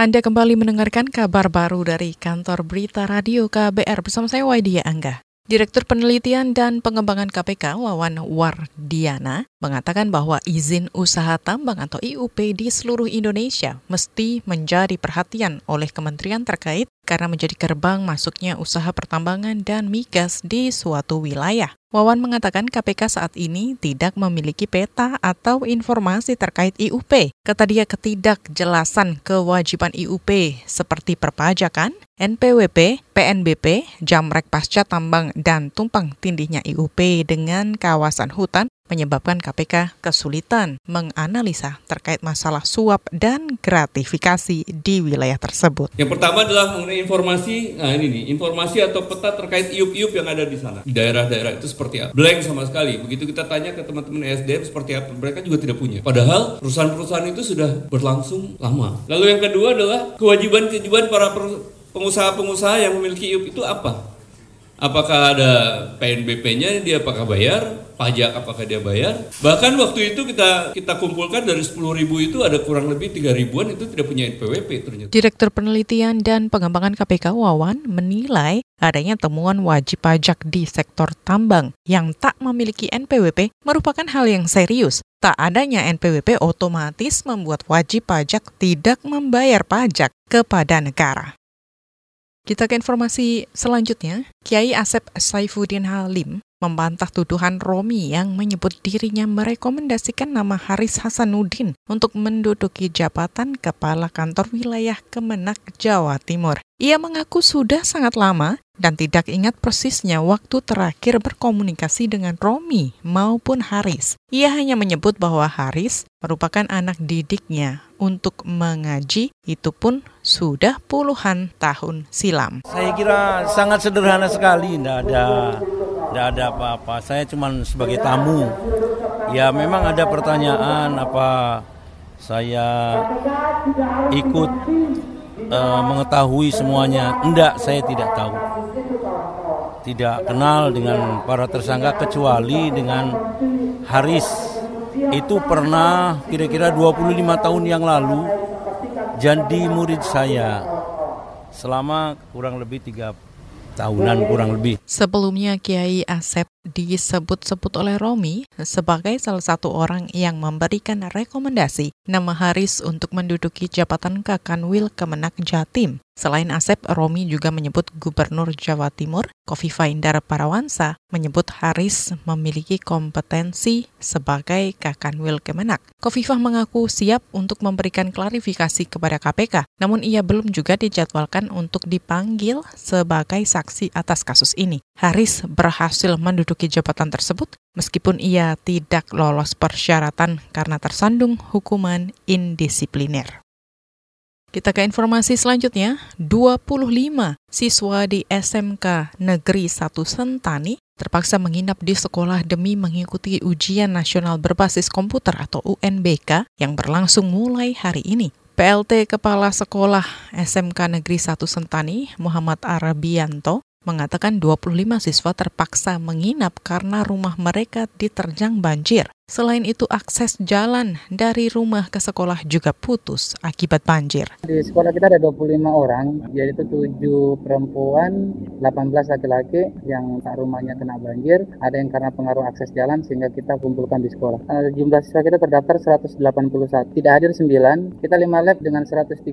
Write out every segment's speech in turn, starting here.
Anda kembali mendengarkan kabar baru dari kantor berita radio KBR bersama saya Waidia Angga. Direktur Penelitian dan Pengembangan KPK Wawan Wardiana mengatakan bahwa izin usaha tambang atau IUP di seluruh Indonesia mesti menjadi perhatian oleh kementerian terkait karena menjadi gerbang masuknya usaha pertambangan dan migas di suatu wilayah. Wawan mengatakan KPK saat ini tidak memiliki peta atau informasi terkait IUP. Kata dia ketidakjelasan kewajiban IUP seperti perpajakan, NPWP, PNBP, jamrek pasca tambang, dan tumpang tindihnya IUP dengan kawasan hutan menyebabkan KPK kesulitan menganalisa terkait masalah suap dan gratifikasi di wilayah tersebut. Yang pertama adalah mengenai informasi, nah ini nih, informasi atau peta terkait iup-iup yang ada di sana. Daerah-daerah itu seperti apa? Blank sama sekali. Begitu kita tanya ke teman-teman SDM seperti apa, mereka juga tidak punya. Padahal perusahaan-perusahaan itu sudah berlangsung lama. Lalu yang kedua adalah kewajiban-kewajiban para pengusaha-pengusaha yang memiliki iup itu apa? Apakah ada PNBP-nya dia apakah bayar? Pajak apakah dia bayar? Bahkan waktu itu kita kita kumpulkan dari 10 ribu itu ada kurang lebih 3 ribuan itu tidak punya NPWP ternyata. Direktur Penelitian dan Pengembangan KPK Wawan menilai adanya temuan wajib pajak di sektor tambang yang tak memiliki NPWP merupakan hal yang serius. Tak adanya NPWP otomatis membuat wajib pajak tidak membayar pajak kepada negara. Kita ke informasi selanjutnya. Kiai Asep Saifuddin Halim membantah tuduhan Romi yang menyebut dirinya merekomendasikan nama Haris Hasanuddin untuk menduduki jabatan Kepala Kantor Wilayah Kemenak Jawa Timur. Ia mengaku sudah sangat lama dan tidak ingat persisnya waktu terakhir berkomunikasi dengan Romi maupun Haris. Ia hanya menyebut bahwa Haris merupakan anak didiknya untuk mengaji, itu pun sudah puluhan tahun silam. Saya kira sangat sederhana sekali, tidak ada tidak ada apa-apa. Saya cuma sebagai tamu. Ya memang ada pertanyaan apa saya ikut uh, mengetahui semuanya. Enggak, saya tidak tahu. Tidak kenal dengan para tersangka kecuali dengan Haris. Itu pernah kira-kira 25 tahun yang lalu jadi murid saya selama kurang lebih tiga tahunan kurang lebih. Sebelumnya Kiai Asep disebut-sebut oleh Romi sebagai salah satu orang yang memberikan rekomendasi nama Haris untuk menduduki jabatan Kakanwil Kemenak Jatim. Selain Asep, Romi juga menyebut Gubernur Jawa Timur, Kofifa Indar Parawansa, menyebut Haris memiliki kompetensi sebagai Kakanwil Kemenak. Kofifa mengaku siap untuk memberikan klarifikasi kepada KPK, namun ia belum juga dijadwalkan untuk dipanggil sebagai saksi atas kasus ini. Haris berhasil menduduki jabatan tersebut meskipun ia tidak lolos persyaratan karena tersandung hukuman indisipliner. Kita ke informasi selanjutnya, 25 siswa di SMK Negeri 1 Sentani terpaksa menginap di sekolah demi mengikuti ujian nasional berbasis komputer atau UNBK yang berlangsung mulai hari ini. PLT Kepala Sekolah SMK Negeri 1 Sentani, Muhammad Arabianto, mengatakan 25 siswa terpaksa menginap karena rumah mereka diterjang banjir. Selain itu, akses jalan dari rumah ke sekolah juga putus akibat banjir. Di sekolah kita ada 25 orang, yaitu 7 perempuan, 18 laki-laki yang rumahnya kena banjir. Ada yang karena pengaruh akses jalan sehingga kita kumpulkan di sekolah. Uh, jumlah siswa kita terdaftar 181, tidak hadir 9. Kita 5 lab dengan 137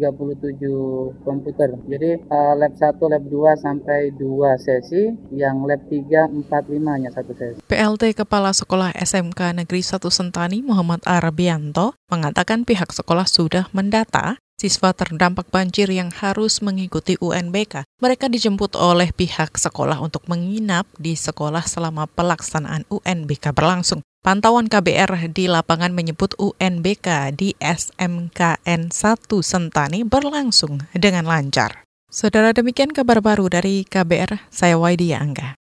komputer. Jadi uh, lab 1, lab 2 sampai 2 sesi, yang lab 3, 4, 5 hanya satu sesi. PLT Kepala Sekolah SMK Negeri satu Sentani Muhammad Arabianto mengatakan pihak sekolah sudah mendata siswa terdampak banjir yang harus mengikuti UNBK. Mereka dijemput oleh pihak sekolah untuk menginap di sekolah selama pelaksanaan UNBK berlangsung. Pantauan KBR di lapangan menyebut UNBK di SMKN 1 Sentani berlangsung dengan lancar. Saudara demikian kabar baru dari KBR, saya Waidia Angga.